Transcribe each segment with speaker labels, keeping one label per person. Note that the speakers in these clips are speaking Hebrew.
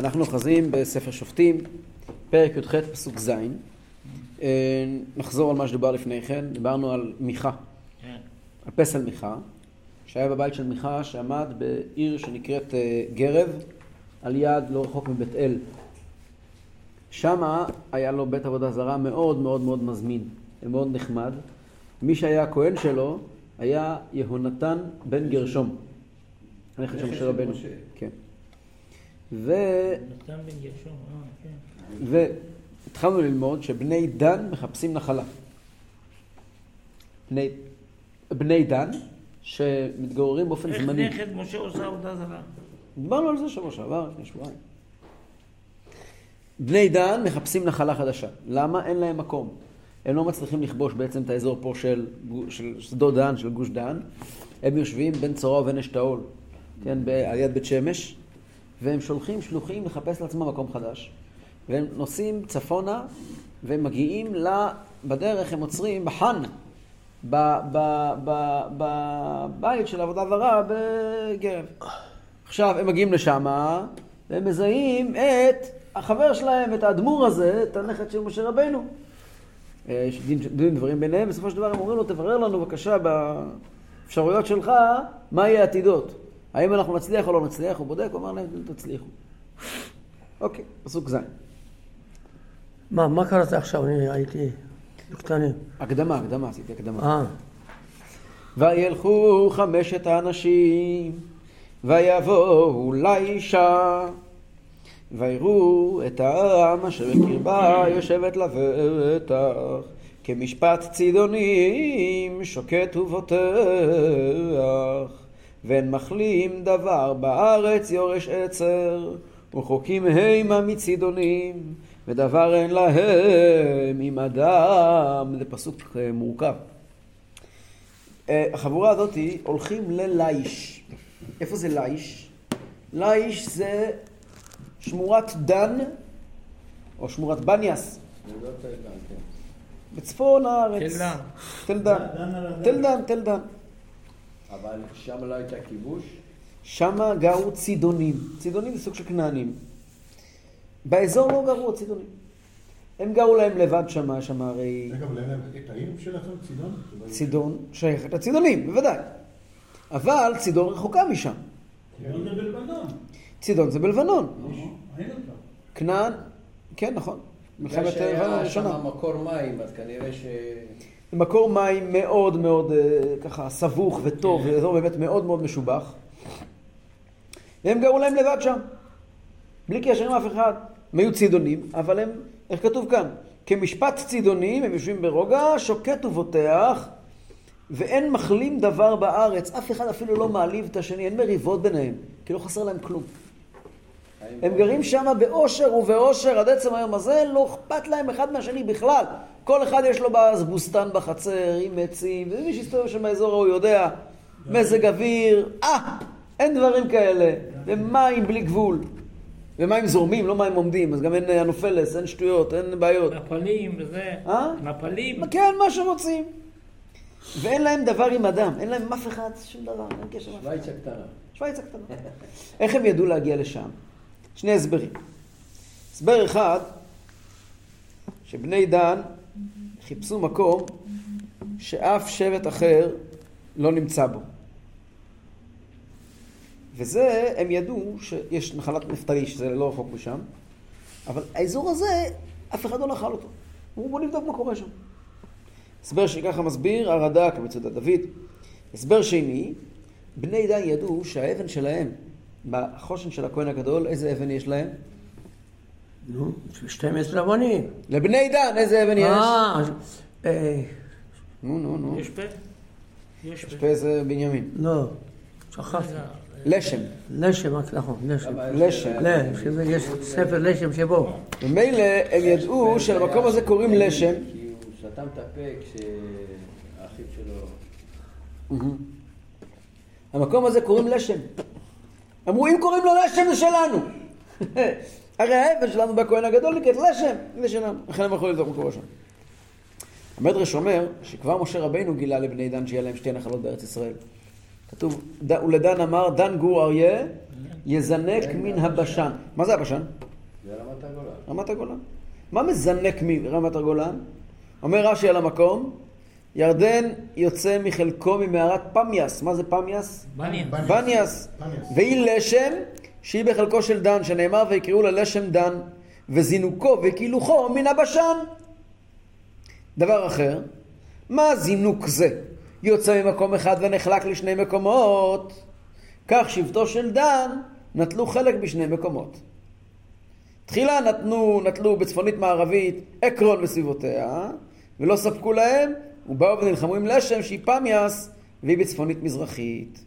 Speaker 1: אנחנו אוחזים בספר שופטים, פרק י"ח פסוק ז'. אה, נחזור על מה שדובר לפני כן, דיברנו על מיכה,
Speaker 2: כן.
Speaker 1: על פסל מיכה, שהיה בבית של מיכה שעמד בעיר שנקראת אה, גרב, על יד לא רחוק מבית אל. שמה היה לו בית עבודה זרה מאוד מאוד מאוד מזמין ומאוד נחמד. מי שהיה הכהן שלו היה יהונתן בן גרשום. הנכד של משה רבנו. כן. ו...
Speaker 2: אה, כן.
Speaker 1: והתחלנו ללמוד שבני דן מחפשים נחלה. בני, בני דן שמתגוררים באופן
Speaker 2: איך
Speaker 1: זמני.
Speaker 2: נכד משה עושה עבודה זרה?
Speaker 1: דיברנו על זה שבוע שעבר, לפני שבועיים. בני דן מחפשים נחלה חדשה. למה? אין להם מקום. הם לא מצליחים לכבוש בעצם את האזור פה של, של שדות דן, של גוש דן. הם יושבים בין צורה ובין אשתאול, כן, ב- על יד בית שמש, והם שולחים שלוחים לחפש לעצמם מקום חדש. והם נוסעים צפונה, והם מגיעים ל... בדרך הם עוצרים בחאן, בבית של עבודה זרה בגרב. עכשיו הם מגיעים לשם, והם מזהים את החבר שלהם, את האדמו"ר הזה, את הנכד של משה רבנו. אה, יש דין, דין דברים ביניהם, בסופו של דבר הם אומרים לו, תברר לנו בבקשה באפשרויות שלך, מה יהיה העתידות. האם אנחנו נצליח או לא נצליח? הוא בודק, הוא אומר להם, תצליחו. אוקיי, פסוק ז'.
Speaker 3: מה, מה קראת עכשיו? אני הייתי קטנים.
Speaker 1: הקדמה, הקדמה, עשיתי הקדמה.
Speaker 3: אה,
Speaker 1: וילכו חמשת האנשים, ויבואו לאישה, ויראו את העם אשר בקרבה יושבת לבטח, כמשפט צידונים שוקט ובוטח, ואין מחלים דבר בארץ יורש עצר, וחוקים המה מצידונים, ודבר אין להם עם אדם. זה פסוק אה, מורכב. אה, החבורה הזאת הולכים ללייש. איפה זה לייש? לייש זה שמורת דן, או שמורת בניאס,
Speaker 4: לא כן.
Speaker 1: בצפון הארץ.
Speaker 2: תל דן.
Speaker 1: תל דן, תל דן.
Speaker 4: אבל שם לא הייתה כיבוש?
Speaker 1: שמה גרו צידונים. צידונים זה סוג של כנענים. באזור לא גרו הצידונים. הם גרו להם לבד שמה, שמה הרי
Speaker 5: רגע, אבל אין להם את העיר שלכם, צידון?
Speaker 1: צידון שייכת לצידונים, בוודאי. אבל צידון רחוקה משם.
Speaker 5: צידון זה בלבנון.
Speaker 1: צידון זה בלבנון.
Speaker 5: אותה.
Speaker 1: כנען, כן, נכון. מלחמת
Speaker 4: בגלל
Speaker 1: לבנון
Speaker 4: שהיה
Speaker 1: הראשונה.
Speaker 4: שם מקור מים, אז כנראה ש...
Speaker 1: מקור מים מאוד מאוד אה, ככה סבוך וטוב, זה אזור באמת מאוד מאוד משובח. והם גרו להם לבד שם, בלי קשר עם אף אחד. הם היו צידונים, אבל הם, איך כתוב כאן? כמשפט צידונים, הם יושבים ברוגע, שוקט ובוטח, ואין מחלים דבר בארץ. אף אחד אפילו לא מעליב את השני, אין מריבות ביניהם, כי לא חסר להם כלום. הם גרים שם באושר ובאושר עד עצם היום הזה, לא אכפת להם אחד מהשני בכלל. כל אחד יש לו באז בוסתן בחצר, עם עצים, ומי שהסתובב שם באזור ההוא יודע, מזג אוויר, אה, אין דברים כאלה. ומים בלי גבול. ומים זורמים, לא מים עומדים, אז גם אין אה, אנופלס, אין שטויות, אין בעיות.
Speaker 2: מפלים וזה.
Speaker 1: אה?
Speaker 2: מפלים.
Speaker 1: כן, מה שרוצים. ואין להם דבר עם אדם, אין להם אף אחד, שום דבר, אין קשר.
Speaker 4: שוויץ הקטנה.
Speaker 1: שוויץ הקטנה. איך הם ידעו להגיע לשם? שני הסברים. הסבר אחד, שבני דן חיפשו מקום שאף שבט אחר לא נמצא בו. וזה, הם ידעו שיש נחלת נפתלי, שזה לא רחוק משם, אבל האזור הזה, אף אחד לא נחל אותו. אמרו, בוא נבדוק מה קורה שם. הסבר שככה מסביר הרד"ק במצודת דוד. הסבר שני, בני דן ידעו שהאבן שלהם, בחושן של הכהן הגדול, איזה אבן יש להם?
Speaker 3: נו, 12 אבנים.
Speaker 1: לבני דן איזה אבן יש?
Speaker 3: אה, אה,
Speaker 1: נו, נו, נו.
Speaker 2: יש פה? יש
Speaker 1: יש
Speaker 2: פה.
Speaker 1: פה איזה בנימין.
Speaker 3: לא, שכחתי.
Speaker 2: רגע,
Speaker 1: לשם.
Speaker 3: לשם, נכון, לשם.
Speaker 4: אבל
Speaker 1: לשם.
Speaker 4: יש-
Speaker 3: לא, יש ספר לשם שבו.
Speaker 1: ומילא הם ידעו שלמקום הזה קוראים לשם.
Speaker 4: כי הוא סתם את הפה כשהאחיו שלו...
Speaker 1: המקום הזה קוראים לשם. אמרו, אם קוראים לו לשם זה שלנו. הרי האבן שלנו בכהן הגדול נקראת לשם, שלנו. לכן הם יכולים לבדוק מה קורה שם. המדרש אומר שכבר משה רבינו גילה לבני דן שיהיה להם שתי נחלות בארץ ישראל. כתוב, ולדן אמר, דן גור אריה, יזנק מן הבשן. מה זה הבשן?
Speaker 4: זה רמת הגולן.
Speaker 1: רמת הגולן. מה מזנק מרמת הגולן? אומר רש"י על המקום, ירדן יוצא מחלקו ממערת פמיאס. מה זה פמיאס?
Speaker 5: בניאס.
Speaker 1: והיא לשם שהיא בחלקו של דן, שנאמר ויקראו לה לשם דן, וזינוקו וקילוחו מן הבשן. דבר אחר, מה זינוק זה? יוצא ממקום אחד ונחלק לשני מקומות. כך שבטו של דן נטלו חלק בשני מקומות. תחילה נתנו, נטלו בצפונית מערבית עקרון וסביבותיה, ולא ספקו להם, ובאו ונלחמו עם לשם שהיא פמיאס, והיא בצפונית מזרחית.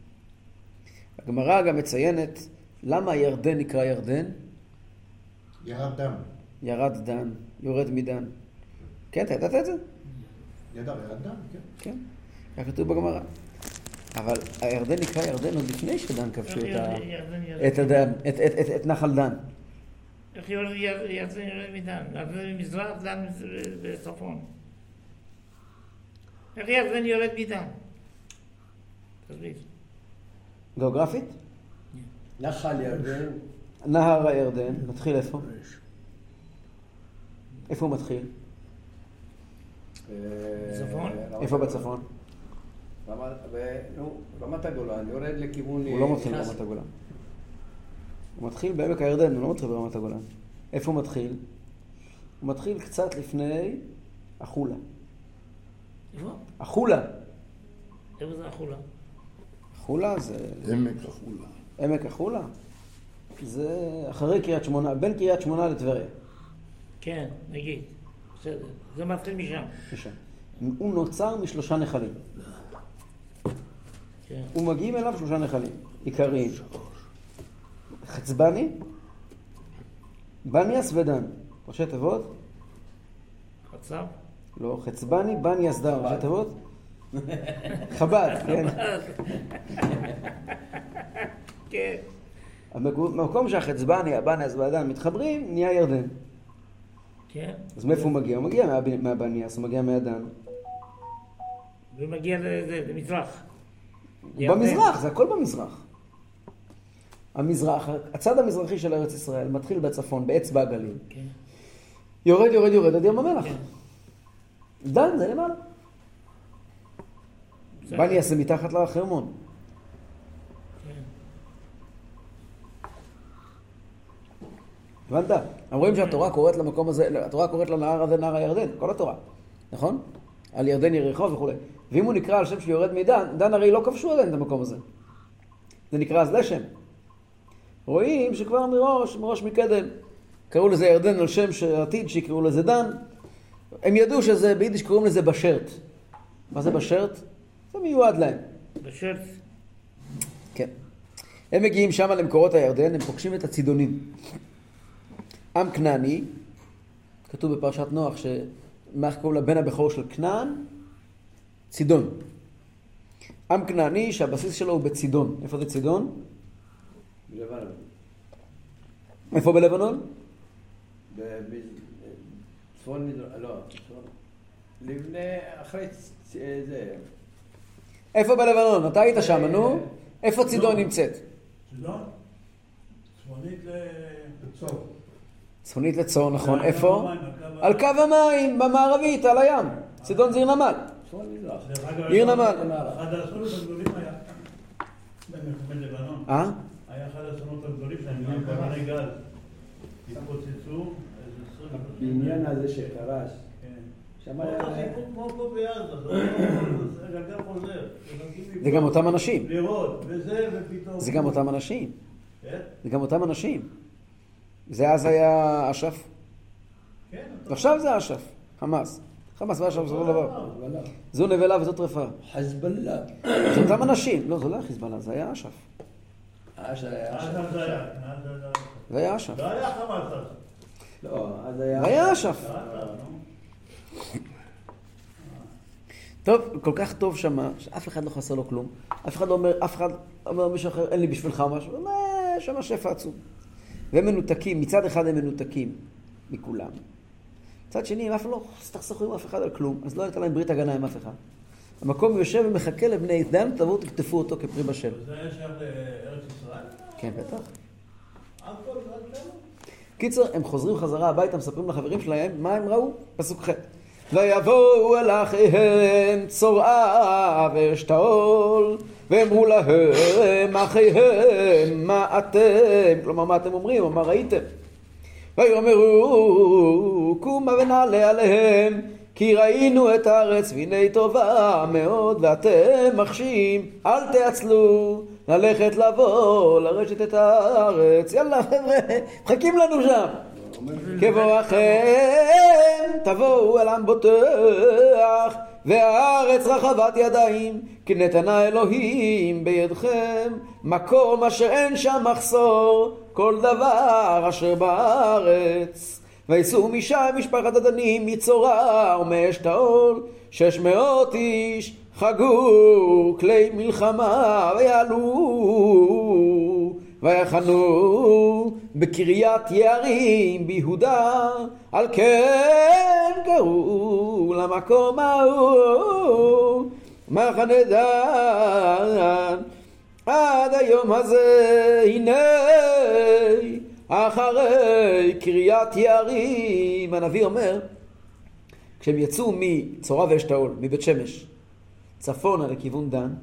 Speaker 1: הגמרא גם מציינת למה ירדן נקרא ירדן?
Speaker 5: ירד דם.
Speaker 1: ירד דן, יורד מדן. כן, אתה ידעת את זה?
Speaker 5: ידע, ירד דם, כן.
Speaker 1: כן, כך כתוב בגמרא. אבל הירדן נקרא ירדן עוד לפני שדן כבשו את, ה...
Speaker 2: ירד.
Speaker 1: את, הדן, את, את, את, את נחל דן.
Speaker 2: איך ירדן יורד מדן? ירדן ממזרח, דן בצפון. איך ירדן יורד מדן? תסביר.
Speaker 1: גיאוגרפית?
Speaker 4: נחל ירדן,
Speaker 1: נהר הירדן, מתחיל איפה? איפה הוא מתחיל?
Speaker 4: אה,
Speaker 2: בצפון?
Speaker 1: איפה. בצפון?
Speaker 4: רמת- הגולן, יורד לכיוון...
Speaker 1: הוא לא מתחיל
Speaker 4: נכנס-
Speaker 1: ברמת הגולן. הוא מתחיל בעמק הירדן, הוא לא מתחיל ברמת הגולן. איפה הוא מתחיל? הוא מתחיל קצת לפני החולה.
Speaker 2: איפה?
Speaker 1: החולה.
Speaker 2: איפה זה החולה?
Speaker 1: החולה זה
Speaker 6: עמק החולה.
Speaker 1: עמק החולה. זה אחרי קריית שמונה, בין קריית שמונה לטבריה.
Speaker 2: כן, נגיד. בסדר. זה מתחיל משם.
Speaker 1: משם. הוא נוצר משלושה נחלים.
Speaker 2: כן.
Speaker 1: ומגיעים אליו שלושה נחלים עיקריים. חצבני, בניאס ודן. ראשי תיבות?
Speaker 2: חצב?
Speaker 1: לא, חצבני, בניאס דן. ראשי תיבות? חב"ד, כן.
Speaker 2: כן.
Speaker 1: המקום שהחצבני, הבניאס והדן מתחברים, נהיה ירדן.
Speaker 2: כן.
Speaker 1: אז מאיפה הוא מגיע? הוא מגיע מהב- מהבניאס, הוא מגיע מהדן.
Speaker 2: ומגיע למזרח.
Speaker 1: במזרח, זה הכל במזרח. המזרח, הצד המזרחי של ארץ ישראל מתחיל בצפון, באצבע הגליל.
Speaker 2: כן.
Speaker 1: יורד, יורד, יורד עד ים המלח.
Speaker 2: כן.
Speaker 1: דן זה למעלה.
Speaker 2: בסדר.
Speaker 1: בניאס זה מתחת לחרמון. הבנת? רואים שהתורה קוראת למקום הזה, התורה קוראת לנהר הזה נהר הירדן, כל התורה, נכון? על ירדן יריחו וכולי. ואם הוא נקרא על שם שיורד מדן, דן הרי לא כבשו עדיין את המקום הזה. זה נקרא אז לשם. רואים שכבר מראש, מראש מקדם, קראו לזה ירדן על שם שעתיד שיקראו לזה דן. הם ידעו שזה, ביידיש קוראים לזה בשרט. מה זה בשרט? זה מיועד להם.
Speaker 2: בשרט.
Speaker 1: כן. הם מגיעים שם למקורות הירדן, הם פוגשים את הצידונים. עם כנעני, כתוב בפרשת נוח, שמה קוראים לבן הבכור של כנען? צידון. עם כנעני שהבסיס שלו הוא בצידון. איפה זה צידון?
Speaker 4: בלבנון.
Speaker 1: איפה בלבנון?
Speaker 4: צפון מזרח, לא, צפון. לפני, אחרי זה,
Speaker 1: איפה בלבנון? אתה היית שם, נו? איפה צידון נמצאת?
Speaker 5: צידון? צפונית לצור.
Speaker 1: צפונית לצור, נכון. איפה?
Speaker 5: על
Speaker 1: קו המים, במערבית, על הים. צידון זה עיר נמל. עיר נמל.
Speaker 5: אחד האסונות הגדולים היה במלחמת לבנון.
Speaker 1: אה?
Speaker 5: היה אחד האסונות הגדולים שלהם, גם קרני גז. התפוצצו,
Speaker 4: הבניין הזה שקרס,
Speaker 5: כן. בעזה, זה
Speaker 1: גם אותם אנשים. זה גם אותם אנשים.
Speaker 5: כן,
Speaker 1: זה גם אותם אנשים. זה אז היה אש"ף,
Speaker 5: כן.
Speaker 1: ועכשיו זה אש"ף, חמאס. חמאס ואש"ף זה אותו דבר. זו נבלה וזו טרפה.
Speaker 4: חזבאללה.
Speaker 1: זה אותם אנשים. לא, זה לא היה חיזבאללה, זה היה אש"ף.
Speaker 4: היה...
Speaker 5: אז זה היה, אז זה היה.
Speaker 1: אש"ף.
Speaker 5: חמאס.
Speaker 4: לא, אז היה...
Speaker 1: זה היה אש"ף.
Speaker 5: לא.
Speaker 1: טוב, כל כך טוב שמה, שאף אחד לא חסר לו כלום. אף אחד לא אומר, אף אחד לא אומר מישהו אחר, אין לי בשבילך משהו. הוא אומר, שמה שפע עצום. והם מנותקים, מצד אחד הם מנותקים מכולם. מצד שני, הם אף לא הסתכסכו עם אף אחד על כלום, אז לא הייתה להם ברית הגנה עם אף אחד. המקום יושב ומחכה לבני דן, תבואו תקטפו אותו כפרי בשל.
Speaker 5: וזה היה שייך לארץ ישראל?
Speaker 1: כן, בטח. קיצר, הם חוזרים חזרה הביתה, מספרים לחברים שלהם מה הם ראו? פסוק ח' ויבואו אל אחיהם צורעה ואשתאול ואמרו להם אחיהם מה אתם? כלומר מה אתם אומרים או מה ראיתם? ויאמרו קומה ונעלה עליהם כי ראינו את הארץ והנה טובה מאוד ואתם מחשים אל תעצלו ללכת לבוא לרשת את הארץ. יאללה חבר'ה מחכים לנו שם. כבואכם תבואו אל עם בוטח והארץ רחבת ידיים כי נתנה אלוהים בידכם. מקום אשר אין שם מחסור כל דבר אשר בארץ. ויסעו משם משפחת הדנים מצורע ומאשתאול שש מאות איש חגו כלי מלחמה ויעלו ויחנו בקריית יערים ביהודה על כן קראו למקום ההוא מחנה דן. עד היום הזה הנה אחרי קריית יערים הנביא אומר כשהם יצאו מצורע ואשתאול מבית שמש צפונה לכיוון דן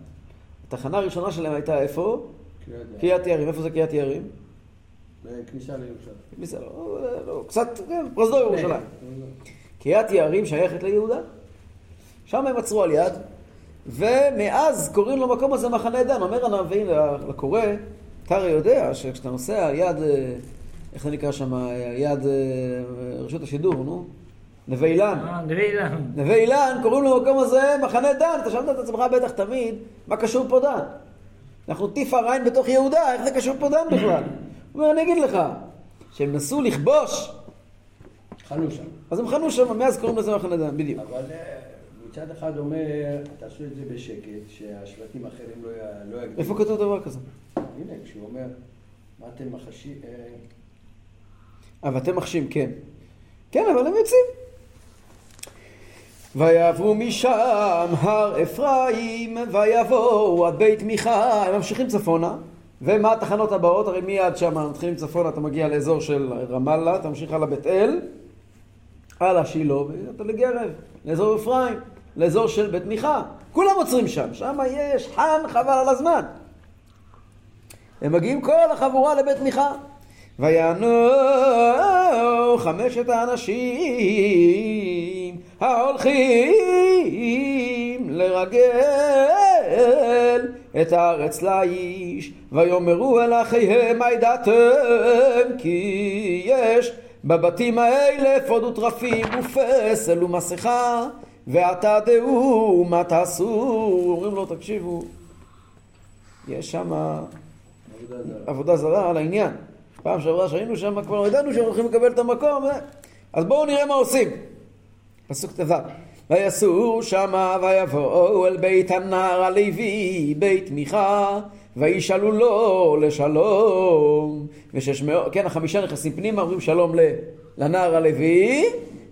Speaker 1: התחנה הראשונה שלהם הייתה איפה?
Speaker 4: קריית ים.
Speaker 1: קריית יערים. איפה זה קריית יערים?
Speaker 4: בכניסה לירושלים.
Speaker 1: בסדר, לא, לא, קצת, כן, פרוזדור ירושלים. קריית יערים שייכת ליהודה. שם הם עצרו על יד, ומאז קוראים למקום הזה מחנה דן. אומר הנביא לקורא, אתה הרי יודע שכשאתה נוסע על יד, אה, איך זה נקרא שם, יד אה, רשות השידור, נו? נווה אילן.
Speaker 2: אה, נווה אילן.
Speaker 1: נווה אילן, קוראים למקום הזה מחנה דן. אתה שאלת את עצמך בטח תמיד, מה קשור פה דן? אנחנו תפאר עין בתוך יהודה, איך זה קשור פה דן בכלל? הוא אומר, אני אגיד לך, שהם נסו לכבוש,
Speaker 4: חנו שם.
Speaker 1: אז הם חנו שם, מאז קוראים לזה מחנה דן, בדיוק.
Speaker 4: אבל אה, מצד אחד אומר, תעשו את זה בשקט, שהשבטים האחרים לא לא יגדילו.
Speaker 1: איפה כתוב דבר כזה?
Speaker 4: הנה, כשהוא אומר, מה אתם מחשים... אה,
Speaker 1: אבל אתם מחשים, כן. כן, אבל הם יוצאים. ויעברו משם הר אפרים, ויבואו עד בית מיכה, הם ממשיכים צפונה. ומה התחנות הבאות? הרי מיד שם מתחילים צפונה, אתה מגיע לאזור של רמאללה, ממשיך הלאה בית אל, הלאה שילה, ואתה לגרב, לאזור אפרים, לאזור של בית מיכה. כולם עוצרים שם, שם יש חן חבל על הזמן. הם מגיעים כל החבורה לבית מיכה. ויענו חמשת האנשים ההולכים לרגל את הארץ לאיש ויאמרו אל אחיהם מה ידעתם כי יש בבתים האלה אפוד וטרפים ופסל ומסכה ועתה דעו מה תעשו אומרים לו תקשיבו יש שם.
Speaker 4: עבודה זרה
Speaker 1: על העניין. פעם שעברה שהיינו שם כבר ידענו שהם הולכים לקבל את המקום, אה? אז בואו נראה מה עושים. פסוק ט"ו. ויסעו שמה ויבואו אל בית הנער הלוי, בית מיכה, וישאלו לו לשלום. ושש מאות, כן, החמישה נכנסים פנימה, אומרים שלום לנער הלוי,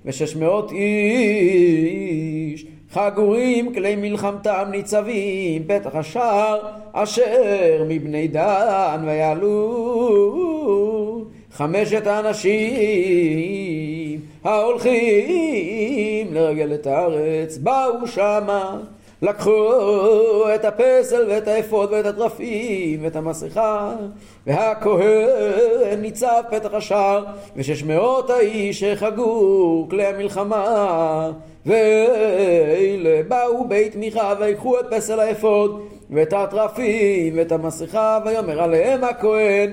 Speaker 1: ושש מאות איש. חגורים כלי מלחמתם ניצבים פתח השער אשר מבני דן ויעלו. חמשת האנשים ההולכים לרגל את הארץ באו שמה לקחו את הפסל ואת האפוד ואת התרפים ואת המסכה והכהן ניצב פתח השער ושש מאות האיש שחגו כלי המלחמה ואלה באו בית מיכה ויקחו את פסל האפוד ואת התרפים ואת המסכה ויאמר עליהם הכהן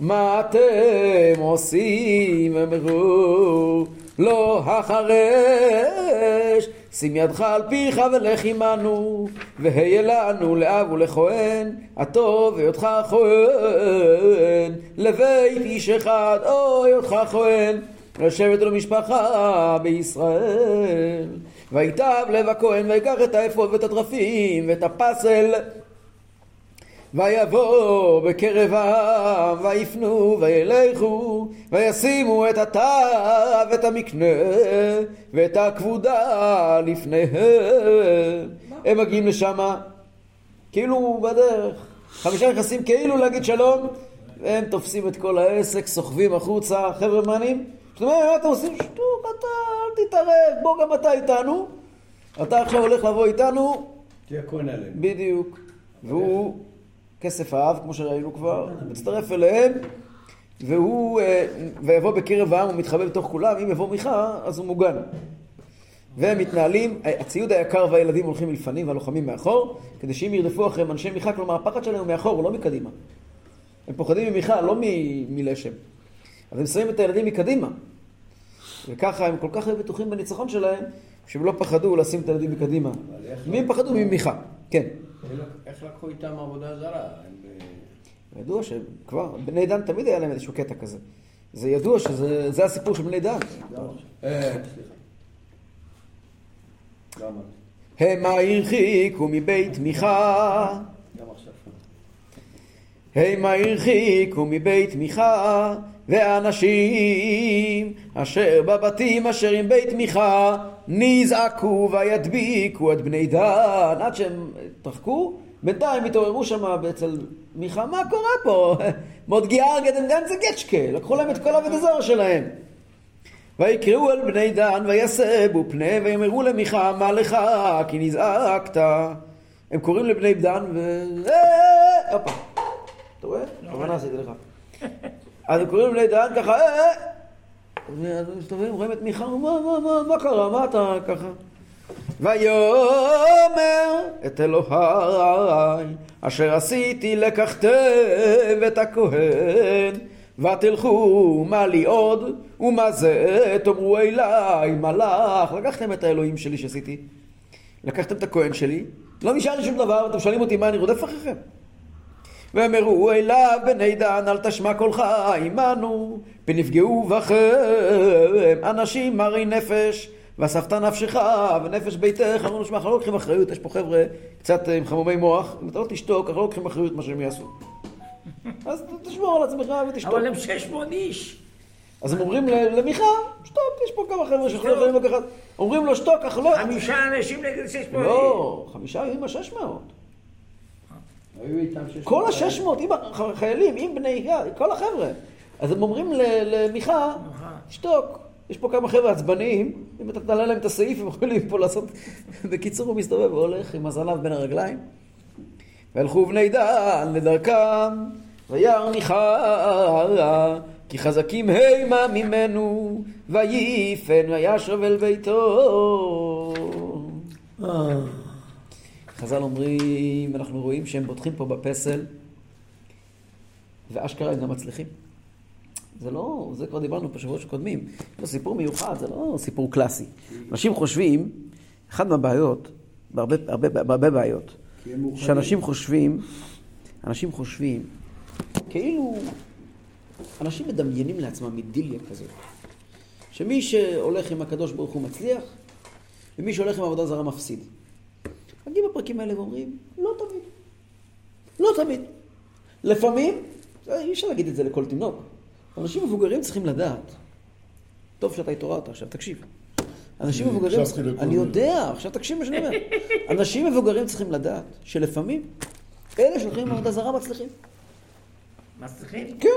Speaker 1: מה אתם עושים? אמרו לא החרש שים ידך על פיך ולך עמנו והיה לנו לאב ולכהן הטוב היותך כהן. לבית איש אחד או היותך כהן. לשבת למשפחה בישראל. ויטב לב הכהן ויקח את האפוד ואת התרפים ואת הפסל ויבוא בקרב העם, ויפנו וילכו, וישימו את התא ואת המקנה, ואת הכבודה לפניהם. הם מגיעים לשם, כאילו בדרך. חמישה נכנסים כאילו להגיד שלום, והם תופסים את כל העסק, סוחבים החוצה, חבר'ה מענים. זאת אומרת, מה אתם עושים? שטות, אתה אל תתערב, בוא גם אתה איתנו. אתה עכשיו הולך לבוא איתנו,
Speaker 4: תהיה כהן עליהם.
Speaker 1: בדיוק. והוא כסף האב, כמו שראינו כבר, מצטרף אליהם, והוא, אה, ויבוא בקרב העם ומתחבא בתוך כולם, אם יבוא מיכה, אז הוא מוגן. והם מתנהלים, הציוד היקר והילדים הולכים מלפנים והלוחמים מאחור, כדי שאם ירדפו אחריהם אנשי מיכה, כלומר הפחד שלהם הוא מאחור, הוא לא מקדימה. הם פוחדים ממיכה, לא מ- מלשם. אז הם שמים את הילדים מקדימה. וככה הם כל כך היו בטוחים בניצחון שלהם, שהם לא פחדו לשים את הילדים מקדימה. מי הם פחדו? ממיכה. כן.
Speaker 4: איך- לקחו איתם עבודה זרה? הם, אה,
Speaker 1: ידוע שכבר, בני דן תמיד היה להם איזשהו קטע כזה. זה ידוע שזה זה הסיפור של בני דן.
Speaker 4: אה?
Speaker 1: המה הרחיקו מבית מיכה. המה הרחיקו מבית מיכה, ואנשים אשר בבתים אשר עם בית מיכה נזעקו וידביקו את בני דן עד שהם התרחקו, בינתיים התעוררו שם אצל מיכה, מה קורה פה? מודגי ארגדן גן זה גצ'קה, לקחו להם את כל עבד הזר שלהם. ויקראו אל בני דן ויסבו פנה ויאמרו למיכה מה לך כי נזעקת הם קוראים לבני דן ו... אה, הופה אתה רואה? בכוונה עשיתי לך אז הם קוראים לבני דן ככה אה, אה. אז מסתובבים רואים את מיכה מה מה מה מה קרה? מה אתה ככה? ויאמר את אלוהי אשר עשיתי לקחתם את הכהן ותלכו מה לי עוד ומה זה תאמרו אליי מלאך. לקחתם את האלוהים שלי שעשיתי לקחתם את הכהן שלי לא נשאר לי שום דבר אתם שואלים אותי מה אני רודף אחריכם. ואמרו אליו בני דן אל תשמע קולך עמנו פנפגעו בכם אנשים מרי נפש ואספת נפשך ונפש ביתך. אמרנו שמע אנחנו לא לוקחים אחריות יש פה חבר'ה קצת עם חמומי מוח אם אתה לא תשתוק אנחנו לא לוקחים אחריות מה שהם יעשו. אז תשמור על עצמך ותשתוק.
Speaker 2: אבל הם 600 איש.
Speaker 1: אז הם אומרים למיכה שתוק יש פה כמה חבר'ה שיכולים יכולים לקחת. אומרים לו שתוק אך לא
Speaker 2: חמישה אנשים נגד 600 איש.
Speaker 1: לא חמישה היו עם השש מאות.
Speaker 4: היו איתם שש...
Speaker 1: כל השש מאות, עם החיילים, עם בני כל החבר'ה. אז הם אומרים למיכה, תשתוק, יש פה כמה חבר'ה עצבניים, אם אתה תעלה להם את הסעיף, הם יכולים פה לעשות... בקיצור, הוא מסתובב והולך עם הזנב בין הרגליים. והלכו בני דן לדרכם, וירא מיכה, כי חזקים המה ממנו, וייפן וישב אל ביתו.
Speaker 3: אה,
Speaker 1: חז"ל אומרים, אנחנו רואים שהם בוטחים פה בפסל, ואשכרה הם גם מצליחים. זה לא, זה כבר דיברנו בשבועות שקודמים, זה סיפור מיוחד, זה לא סיפור קלאסי. אנשים חושבים, אחת מהבעיות, בהרבה, הרבה, בהרבה בעיות. שאנשים חושבים, אנשים חושבים, כאילו, אנשים מדמיינים לעצמם אידיליה כזאת, שמי שהולך עם הקדוש ברוך הוא מצליח, ומי שהולך עם עבודה זרה מפסיד. מגיעים בפרקים האלה ואומרים, לא תמיד. לא תמיד. לפעמים, אי אפשר להגיד את זה לכל תינוק. אנשים מבוגרים צריכים לדעת. טוב שאתה התעוררת עכשיו, תקשיב. אנשים מבוגרים, אני. יודע, עכשיו תקשיב מה שאני אומר. אנשים מבוגרים צריכים לדעת שלפעמים אלה שהולכים עם עבודה זרה מצליחים.
Speaker 2: מצליחים?
Speaker 1: כן,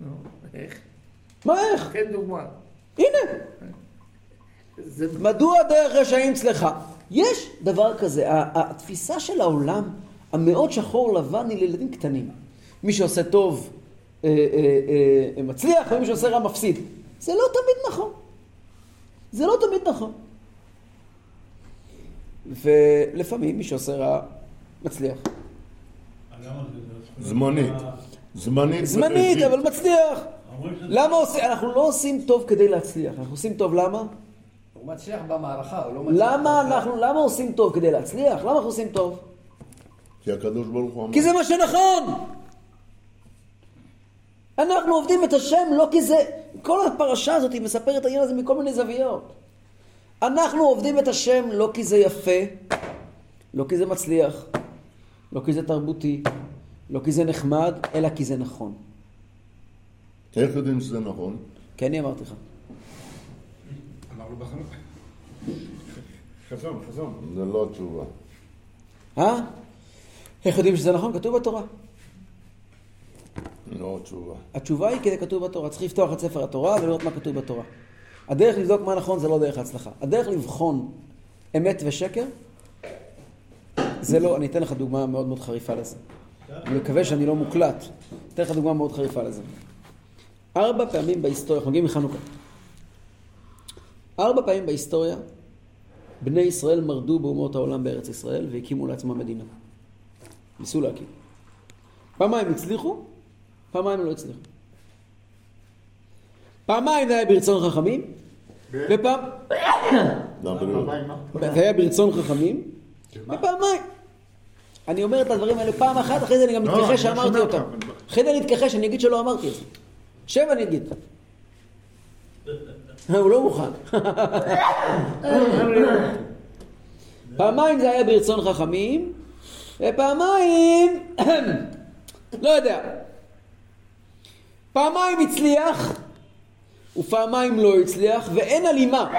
Speaker 2: נו, איך?
Speaker 1: מה איך?
Speaker 2: תן דוגמה.
Speaker 1: הנה,
Speaker 2: זה
Speaker 1: מדוע דרך רשעים צלחה? יש דבר כזה, התפיסה של העולם המאוד שחור לבן היא לילדים קטנים. מי שעושה טוב מצליח, ומי שעושה רע מפסיד. זה לא תמיד נכון. זה לא תמיד נכון. ולפעמים מי שעושה רע מצליח.
Speaker 6: זמנית. זמנית.
Speaker 1: זמנית. אבל מצליח. למה עושים, אנחנו לא עושים טוב כדי להצליח, אנחנו עושים טוב למה?
Speaker 4: הוא מצליח במערכה, הוא לא מצליח...
Speaker 1: למה. אנחנו, למה עושים טוב כדי להצליח? למה אנחנו עושים טוב?
Speaker 6: כי הקדוש ברוך הוא אמר.
Speaker 1: כי זה מה שנכון. אנחנו עובדים את השם לא כי זה... כל הפרשה הזאת היא מספרת את העניין הזה מכל מיני זוויות. אנחנו עובדים את השם לא כי זה יפה, לא כי זה מצליח, לא כי זה תרבותי, לא כי זה נחמד, אלא כי זה נכון.
Speaker 6: איך יודעים שזה נכון?
Speaker 1: כן, אני אמרתי לך.
Speaker 7: אמרנו בחנות. חזון, חזון.
Speaker 6: זה לא התשובה.
Speaker 1: אה? איך יודעים שזה נכון? כתוב בתורה.
Speaker 6: לא תשובה.
Speaker 1: התשובה היא כי זה כתוב בתורה. צריך לפתוח את ספר התורה ולראות מה כתוב בתורה. הדרך לבדוק מה נכון זה לא דרך ההצלחה. הדרך לבחון אמת ושקר, זה לא, אני אתן לך דוגמה מאוד מאוד חריפה לזה. אני מקווה שאני לא מוקלט. אתן לך דוגמה מאוד חריפה לזה. ארבע פעמים בהיסטוריה, אנחנו מגיעים מחנוכה. ארבע פעמים בהיסטוריה, בני ישראל מרדו באומות העולם בארץ ישראל והקימו לעצמם מדינה. ניסו להקים. פעמיים הצליחו, פעמיים לא הצליחו. פעמיים זה היה ברצון חכמים, ופעם...
Speaker 6: למה לא?
Speaker 1: זה היה ברצון חכמים, ופעמיים. אני אומר את הדברים האלה פעם אחת, אחרי זה אני גם
Speaker 7: לא,
Speaker 1: מתכחש שאמרתי אותם. אחרי זה אני אתכחש, אני אגיד שלא אמרתי את זה. שב אני אגיד. הוא לא מוכן. פעמיים זה היה ברצון חכמים, ופעמיים, לא יודע. פעמיים הצליח, ופעמיים לא הצליח, ואין הלימה.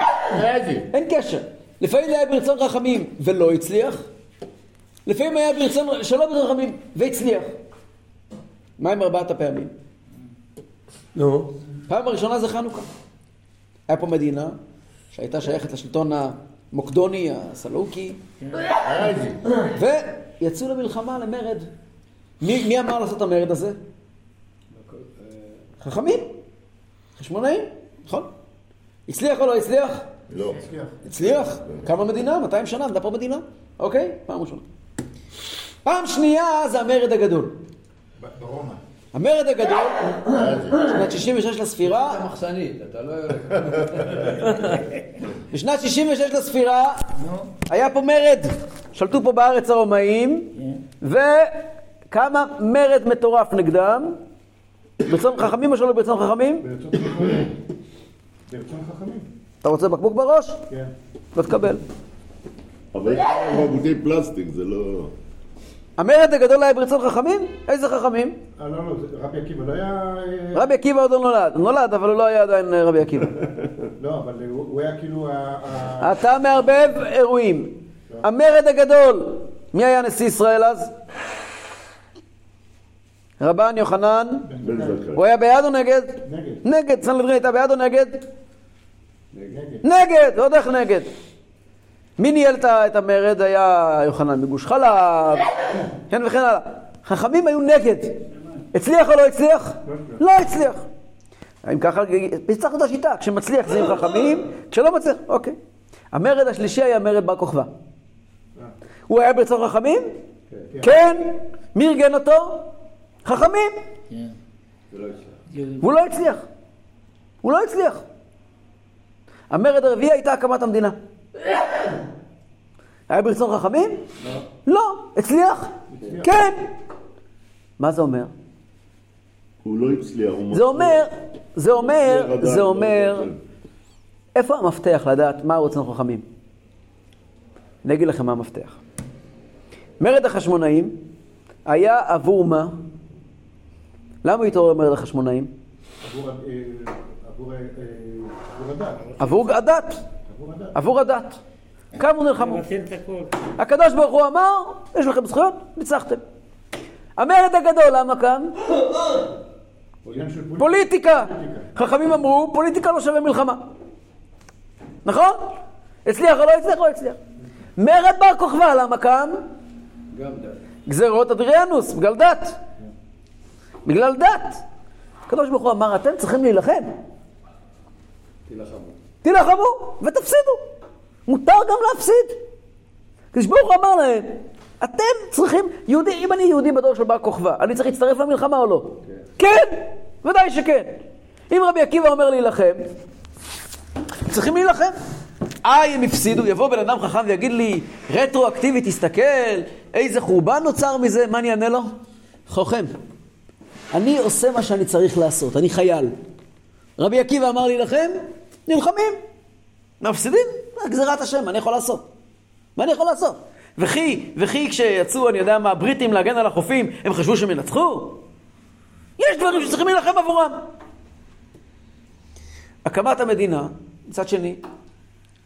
Speaker 1: אין קשר. לפעמים היה ברצון חכמים ולא הצליח, לפעמים היה ברצון, שלא ברצון חכמים והצליח. מה עם ארבעת הפעמים?
Speaker 3: נו,
Speaker 1: פעם הראשונה זה חנוכה. היה פה מדינה שהייתה שייכת לשלטון המוקדוני, הסלוקי, ויצאו למלחמה, למרד. מי, מי אמר לעשות את המרד הזה? חכמים, חשמונאים, נכון? הצליח או לא הצליח?
Speaker 6: לא.
Speaker 1: הצליח. קמה מדינה, 200 שנה, עמדה פה מדינה. אוקיי? פעם ראשונה. פעם שנייה זה המרד הגדול.
Speaker 7: ברומא.
Speaker 1: המרד הגדול, שנת 66 לספירה,
Speaker 4: אתה מחסנית, אתה לא...
Speaker 1: בשנת 66 לספירה היה פה מרד. שלטו פה בארץ הרומאים, וקמה מרד מטורף נגדם. ברצון חכמים או שלא ברצון חכמים?
Speaker 7: ברצון חכמים. ברצון חכמים.
Speaker 1: אתה רוצה בקבוק בראש?
Speaker 7: כן.
Speaker 1: לא תקבל.
Speaker 6: אבל יש בקבוקי פלסטיק, זה לא...
Speaker 1: המרד הגדול היה ברצון חכמים? איזה חכמים?
Speaker 7: אה, לא, לא, רבי עקיבא לא היה...
Speaker 1: רבי עקיבא עוד לא נולד. הוא נולד, אבל הוא לא היה עדיין אה, רבי עקיבא.
Speaker 7: לא, אבל הוא היה כאילו...
Speaker 1: אתה מערבב אירועים. המרד הגדול, מי היה נשיא ישראל אז? רבן יוחנן. הוא היה בעד או נגד?
Speaker 7: נגד.
Speaker 1: נגד, סנהדרין הייתה בעד או נגד?
Speaker 7: נגד.
Speaker 1: נגד, ועוד איך נגד. מי ניהל את המרד? היה יוחנן מגוש חלב, כן וכן הלאה. חכמים היו נגד. הצליח או לא הצליח? לא הצליח. אם ככה, פיצחנו את השיטה, כשמצליח זה עם חכמים, כשלא מצליח, אוקיי. המרד השלישי היה מרד בר כוכבא. הוא היה ברצון חכמים? כן. מי ארגן אותו? חכמים.
Speaker 2: כן.
Speaker 1: והוא לא הצליח. הוא לא הצליח. המרד הרביעי הייתה הקמת המדינה. היה ברצון חכמים? לא. לא. הצליח? כן. מה זה אומר?
Speaker 6: הוא לא הצליח,
Speaker 1: זה אומר, זה אומר, זה אומר. איפה המפתח לדעת מהו רצון חכמים? אני אגיד לכם מה המפתח. מרד החשמונאים היה עבור מה? למה התעורר מרד החשמונאים?
Speaker 7: עבור אה, אה, עבור הדת.
Speaker 1: עבור הדת. קמו נלחמו. הקדוש ברוך הוא אמר, יש לכם זכויות, ניצחתם. המרד הגדול, למה
Speaker 7: של פוליטיקה.
Speaker 1: חכמים אמרו, פוליטיקה לא שווה מלחמה. נכון? הצליח או לא הצליח? לא הצליח. מרד בר כוכבא, למה קם?
Speaker 4: גם דת.
Speaker 1: גזרות אדריאנוס, בגלל דת. בגלל דת. הקדוש ברוך הוא אמר, אתם צריכים להילחם.
Speaker 4: תילחמו.
Speaker 1: תילחמו ותפסידו. מותר גם להפסיד. הקדוש ברוך הוא אמר להם, אתם צריכים, יהודי, אם אני יהודי בדור של בר כוכבא, אני צריך להצטרף למלחמה או לא? כן, ודאי שכן. אם רבי עקיבא אומר להילחם, צריכים להילחם. איי, הם הפסידו, יבוא בן אדם חכם ויגיד לי, רטרואקטיבית, תסתכל, איזה חורבן נוצר מזה, מה אני אענה לו? חוכם. אני עושה מה שאני צריך לעשות, אני חייל. רבי עקיבא אמר להילחם, נלחמים. מפסידים, גזירת השם, מה אני יכול לעשות? מה אני יכול לעשות? וכי, וכי כשיצאו, אני יודע מה, הבריטים להגן על החופים, הם חשבו שהם ינצחו? יש דברים שצריכים להילחם עבורם. הקמת המדינה, מצד שני,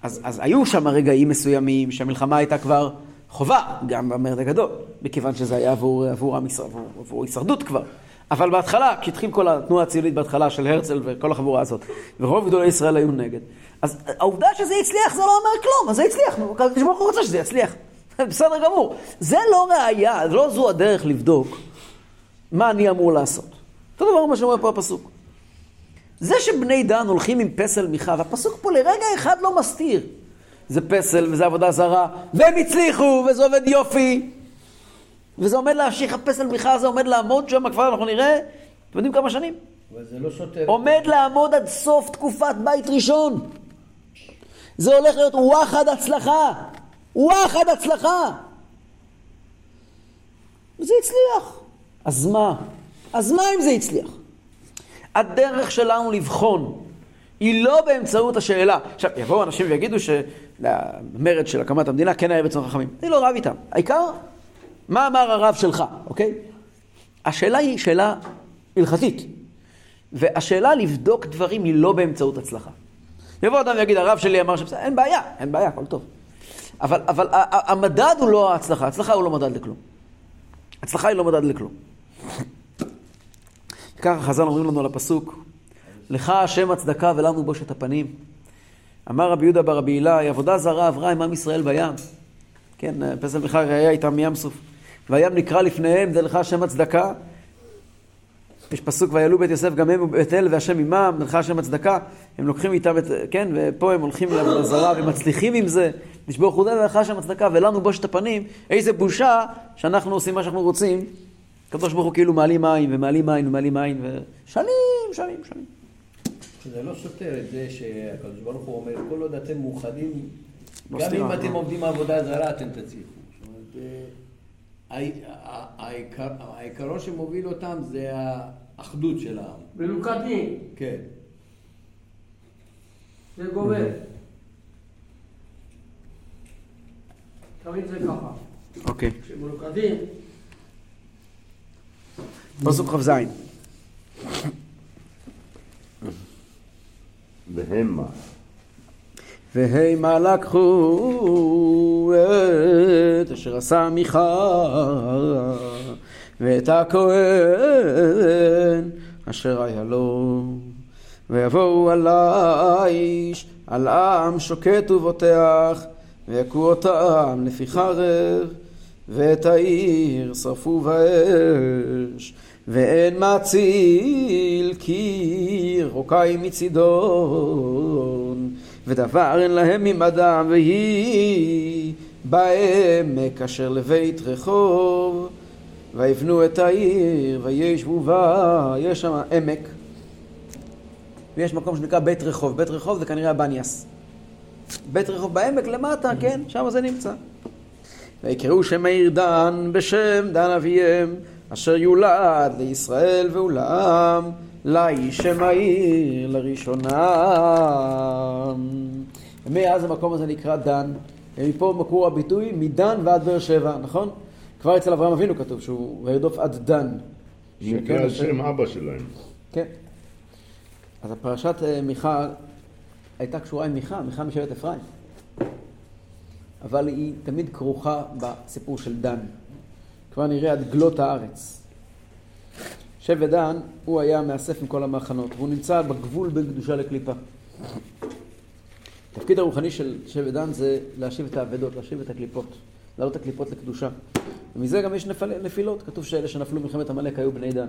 Speaker 1: אז, אז היו שם רגעים מסוימים שהמלחמה הייתה כבר חובה, גם במרד הגדול, מכיוון שזה היה עבור, עבור, עבור, עבור הישרדות כבר. אבל בהתחלה, כשהתחיל כל התנועה הציונית בהתחלה של הרצל וכל החבורה הזאת, ורוב גדולי ישראל היו נגד, אז העובדה שזה הצליח זה לא אומר כלום, אז זה הצליח, הקדוש ברוך הוא רוצה שזה יצליח. בסדר גמור. זה לא ראייה, לא זו הדרך לבדוק מה אני אמור לעשות. אותו דבר מה שאומר פה הפסוק. זה שבני דן הולכים עם פסל מיכה, והפסוק פה לרגע אחד לא מסתיר. זה פסל וזה עבודה זרה, והם הצליחו, וזה עובד יופי. וזה עומד להמשיך, הפסל מיכה הזה עומד לעמוד שם, כבר אנחנו נראה, אתם יודעים כמה שנים?
Speaker 4: אבל זה לא סותר.
Speaker 1: עומד לעמוד עד סוף תקופת בית ראשון. זה הולך להיות וואחד הצלחה. וואחד הצלחה. וזה הצליח. אז מה? אז מה אם זה הצליח? הדרך שלנו לבחון היא לא באמצעות השאלה. עכשיו, יבואו אנשים ויגידו שלמרד של הקמת המדינה כן היה רצון חכמים. אני לא רב איתם. העיקר, מה אמר הרב שלך, אוקיי? השאלה היא שאלה הלכתית. והשאלה לבדוק דברים היא לא באמצעות הצלחה. יבוא אדם ויגיד, הרב שלי אמר שבסדר, אין בעיה, אין בעיה, הכל טוב. אבל, אבל המדד הוא לא ההצלחה, ההצלחה הוא לא מדד לכלום. הצלחה היא לא מדד לכלום. ככה חז"ל אומרים לנו על הפסוק, לך השם הצדקה ולנו בושת הפנים. אמר רבי יהודה ברבי הילה, עבודה זרה עברה עם עם ישראל בים. כן, פסל מיכה היה איתם מים סוף. והים נקרא לפניהם, זה לך השם הצדקה. יש פסוק, ויעלו בית יוסף גם הם ובית אל והשם עמם, לך השם הצדקה. הם לוקחים איתם את, כן, ופה הם הולכים לעבודה זרה ומצליחים עם זה. נשבור חודה ולך השם הצדקה ולנו בושת הפנים. איזה בושה שאנחנו עושים מה שאנחנו רוצים. הקדוש ברוך הוא כאילו מעלים עין ומעלים עין ומעלים עין ושנים, שנים, שנים.
Speaker 4: זה לא סותר את זה שהקדוש ברוך הוא אומר, כל עוד אתם מאוחדים,
Speaker 1: לא
Speaker 4: גם אם אתם
Speaker 1: לא.
Speaker 4: עובדים עבודה זרה, אתם תצליחו. העיקר- העיקרון שמוביל אותם זה האחדות של העם.
Speaker 3: מלוכדים,
Speaker 4: כן.
Speaker 3: זה גובר. תמיד זה ככה.
Speaker 1: אוקיי.
Speaker 3: כשמלוכדים,
Speaker 1: פסוק כ"ז.
Speaker 6: והמה.
Speaker 1: והמה לקחו את אשר עשה מיכה ואת הכהן אשר היה לו. ויבואו על האיש על עם שוקט ובוטח ויכו אותם לפי חרב ואת העיר שרפו באש. ואין מציל כי רוקאי מצידון ודבר אין להם ממדם והיא בעמק אשר לבית רחוב. ויבנו את העיר וישבו בה יש שם עמק. ויש מקום שנקרא בית רחוב. בית רחוב זה כנראה הבניאס. בית רחוב בעמק למטה כן שם זה נמצא. ויקראו שם העיר דן בשם דן אביהם, אשר יולד לישראל ולעם, לאיש שם העיר לראשונה. ומאז המקום הזה נקרא דן, ומפה מקור הביטוי מדן ועד באר שבע, נכון? כבר אצל אברהם אבינו כתוב שהוא וירדוף עד דן.
Speaker 6: נקרא על שם אבא שלהם.
Speaker 1: כן. אז הפרשת אה, מיכה הייתה קשורה עם מיכה, מיכה משבט אפרים. אבל היא תמיד כרוכה בסיפור של דן. כבר נראה עד גלות הארץ. שבט דן, הוא היה מאסף עם כל המחנות, והוא נמצא בגבול בין קדושה לקליפה. התפקיד הרוחני של שבט דן זה להשיב את האבדות, להשיב את הקליפות, להעלות את הקליפות לקדושה. ומזה גם יש נפל, נפילות, כתוב שאלה שנפלו במלחמת עמלק היו בני דן.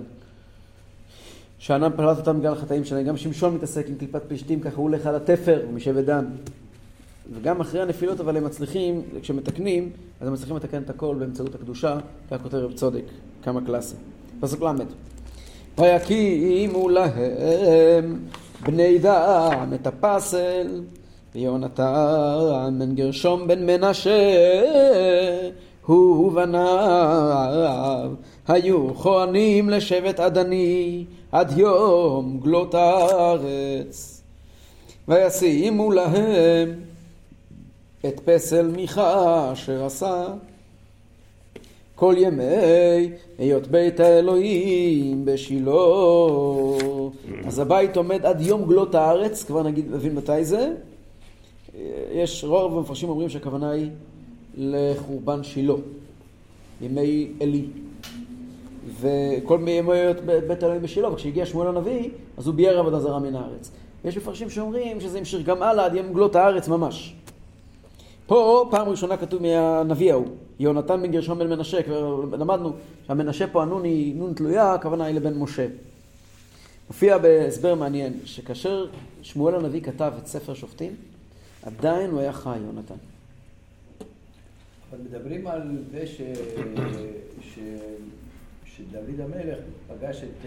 Speaker 1: שאנם פלט אותם בגלל החטאים שלהם, גם שמשון מתעסק עם קליפת פלישתים, ככה הוא הולך על התפר, משבט דן. וגם אחרי הנפילות, אבל הם מצליחים, כשמתקנים, אז הם מצליחים לתקן את הכל באמצעות הקדושה, כך כותב רב צודק, כמה קלאסי. פסוק ל' ויקימו להם בני דן את הפסל, ויונתן בן גרשום בן מנשה, הוא ובניו, היו כהנים לשבט עדני עד יום גלות הארץ. וישימו להם את פסל מיכה אשר עשה כל ימי היות בית האלוהים בשילה. אז הבית עומד עד יום גלות הארץ, כבר נגיד, נבין מתי זה. יש, רוב המפרשים אומרים שהכוונה היא לחורבן שילה, ימי עלי. וכל ימי היות בית אלוהים בשילה, וכשהגיע שמואל הנביא, אז הוא ביער עבודה זרה מן הארץ. יש מפרשים שאומרים שזה המשיך גם הלאה עד יום גלות הארץ ממש. פה פעם ראשונה כתוב מהנביא ההוא, יהונתן בן גרשון בן מנשה, כבר למדנו שהמנשה פה הנון היא נון תלויה, הכוונה היא לבן משה. מופיע בהסבר מעניין, שכאשר שמואל הנביא כתב את ספר שופטים, עדיין הוא היה חי, יהונתן.
Speaker 4: אבל מדברים על זה ש... ש... שדוד המלך פגש את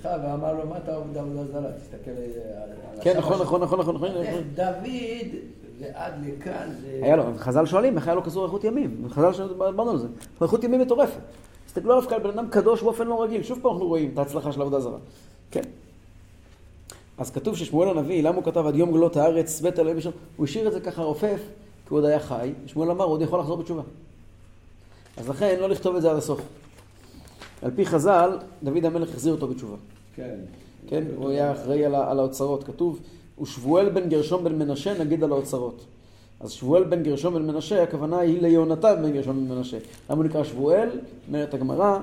Speaker 4: אחיו ואמר לו, מה אתה עובד עבודה זרה? תסתכל על...
Speaker 1: כן, נכון,
Speaker 4: שלך."
Speaker 1: נכון, נכון, נכון, נכון.
Speaker 4: דוד ועד לכאן זה...
Speaker 1: היה לו, חז"ל שואלים איך היה לו כזו אריכות ימים. חז"ל שדיברנו על זה. אריכות ימים מטורפת. תסתכלו עליו כעל בן אדם קדוש באופן לא רגיל. שוב פעם אנחנו רואים את ההצלחה של עבודה זרה. כן. אז כתוב ששמואל הנביא, למה הוא כתב עד יום גלות הארץ, בית אלוהים בשם, הוא השאיר את זה ככה רופף, כי הוא עוד היה חי. שמואל אמר, הוא עוד יכול לחזור בתשובה. אז לכן, לא לכתוב את זה עד הסוף. על פי חז"ל, דוד המלך החזיר אותו בתשובה.
Speaker 4: כן.
Speaker 1: כן, הוא היה אחראי על, על האוצרות. כתוב, ושבואל בן גרשום בן מנשה נגיד על האוצרות. אז שבואל בן גרשום בן מנשה, הכוונה היא ליהונתן בן גרשום בן מנשה. למה הוא נקרא שבואל? אומרת הגמרא,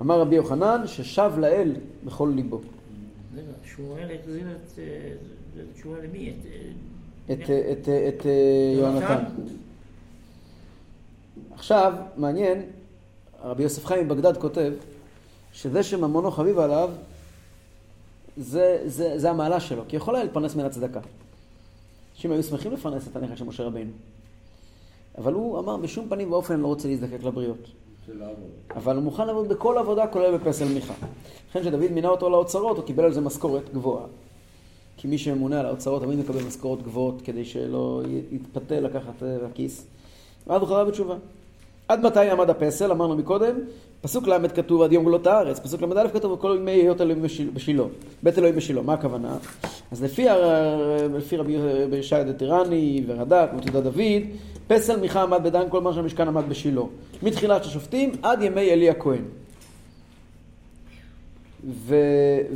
Speaker 1: אמר רבי יוחנן, ששב לאל בכל ליבו.
Speaker 2: שמואל החזיר את... אה, תשובה למי? את... אה,
Speaker 1: את, את, את, את אה, יהונתן. עכשיו, מעניין, רבי יוסף חיים מבגדד כותב, שזה שממונו חביב עליו, זה, זה, זה המעלה שלו, כי יכול היה להתפרנס מן הצדקה. אנשים היו שמחים לפרנס את הנכד של משה רבינו. אבל הוא אמר, בשום פנים ואופן אני לא רוצה להזדקק לבריות. אבל הוא מוכן לעבוד בכל עבודה, כולל בפסל מיכה. לכן כשדוד מינה אותו לאוצרות, הוא קיבל על זה משכורת גבוהה. כי מי שממונה על האוצרות תמיד מקבל משכורות גבוהות, כדי שלא יתפתה לקחת אה, לכיס. ואז הוא חזר בתשובה. עד מתי עמד הפסל? אמרנו מקודם, פסוק ל' כתוב עד יום גלות הארץ, פסוק ל"א כתוב כל ימי היות אלוהים בשיל- בשילה, בית אלוהים בשילה, מה הכוונה? אז לפי, לפי רבי ישעיה דתירני ורד"ק ותעודה דוד, פסל מיכה עמד בדן כל מה שהמשכן עמד בשילה, מתחילת השופטים עד ימי עלי הכהן. ו...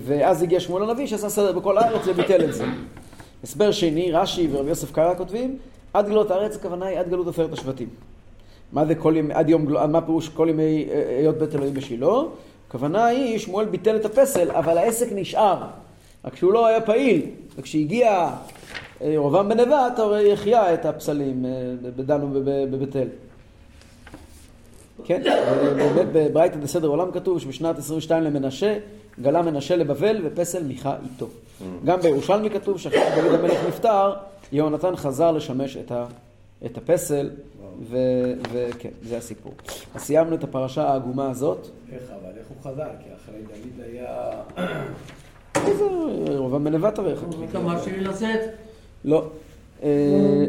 Speaker 1: ואז הגיע שמואל הנביא שעשה סדר בכל הארץ וביטל את זה. הסבר שני, רש"י ורבי יוסף קרא כותבים, עד גלות הארץ הכוונה היא עד גלות עופרת השבטים. מה זה כל ימי, עד יום, מה פירוש כל ימי אה, היות בית אלוהים בשילה? הכוונה היא, שמואל ביטל את הפסל, אבל העסק נשאר. רק שהוא לא היה פעיל, וכשהגיע אה, ירבעם בן נבט, הרי החיה את הפסלים אה, בדן ובבית אל. כן, באמת בברייתא דסדר עולם כתוב שבשנת 22 למנשה גלה מנשה לבבל ופסל מיכה איתו. גם בירושלמי כתוב שאחרי שדוד המלך נפטר, יהונתן חזר לשמש את, הפסל, וכן, זה הסיפור. אז סיימנו את הפרשה העגומה הזאת.
Speaker 4: איך אבל, איך הוא חזר? כי אחרי דוד היה...
Speaker 1: איזה רובם בן נבט הרי חכמים.
Speaker 3: אתה מרשה לי לצאת?
Speaker 1: לא. אה,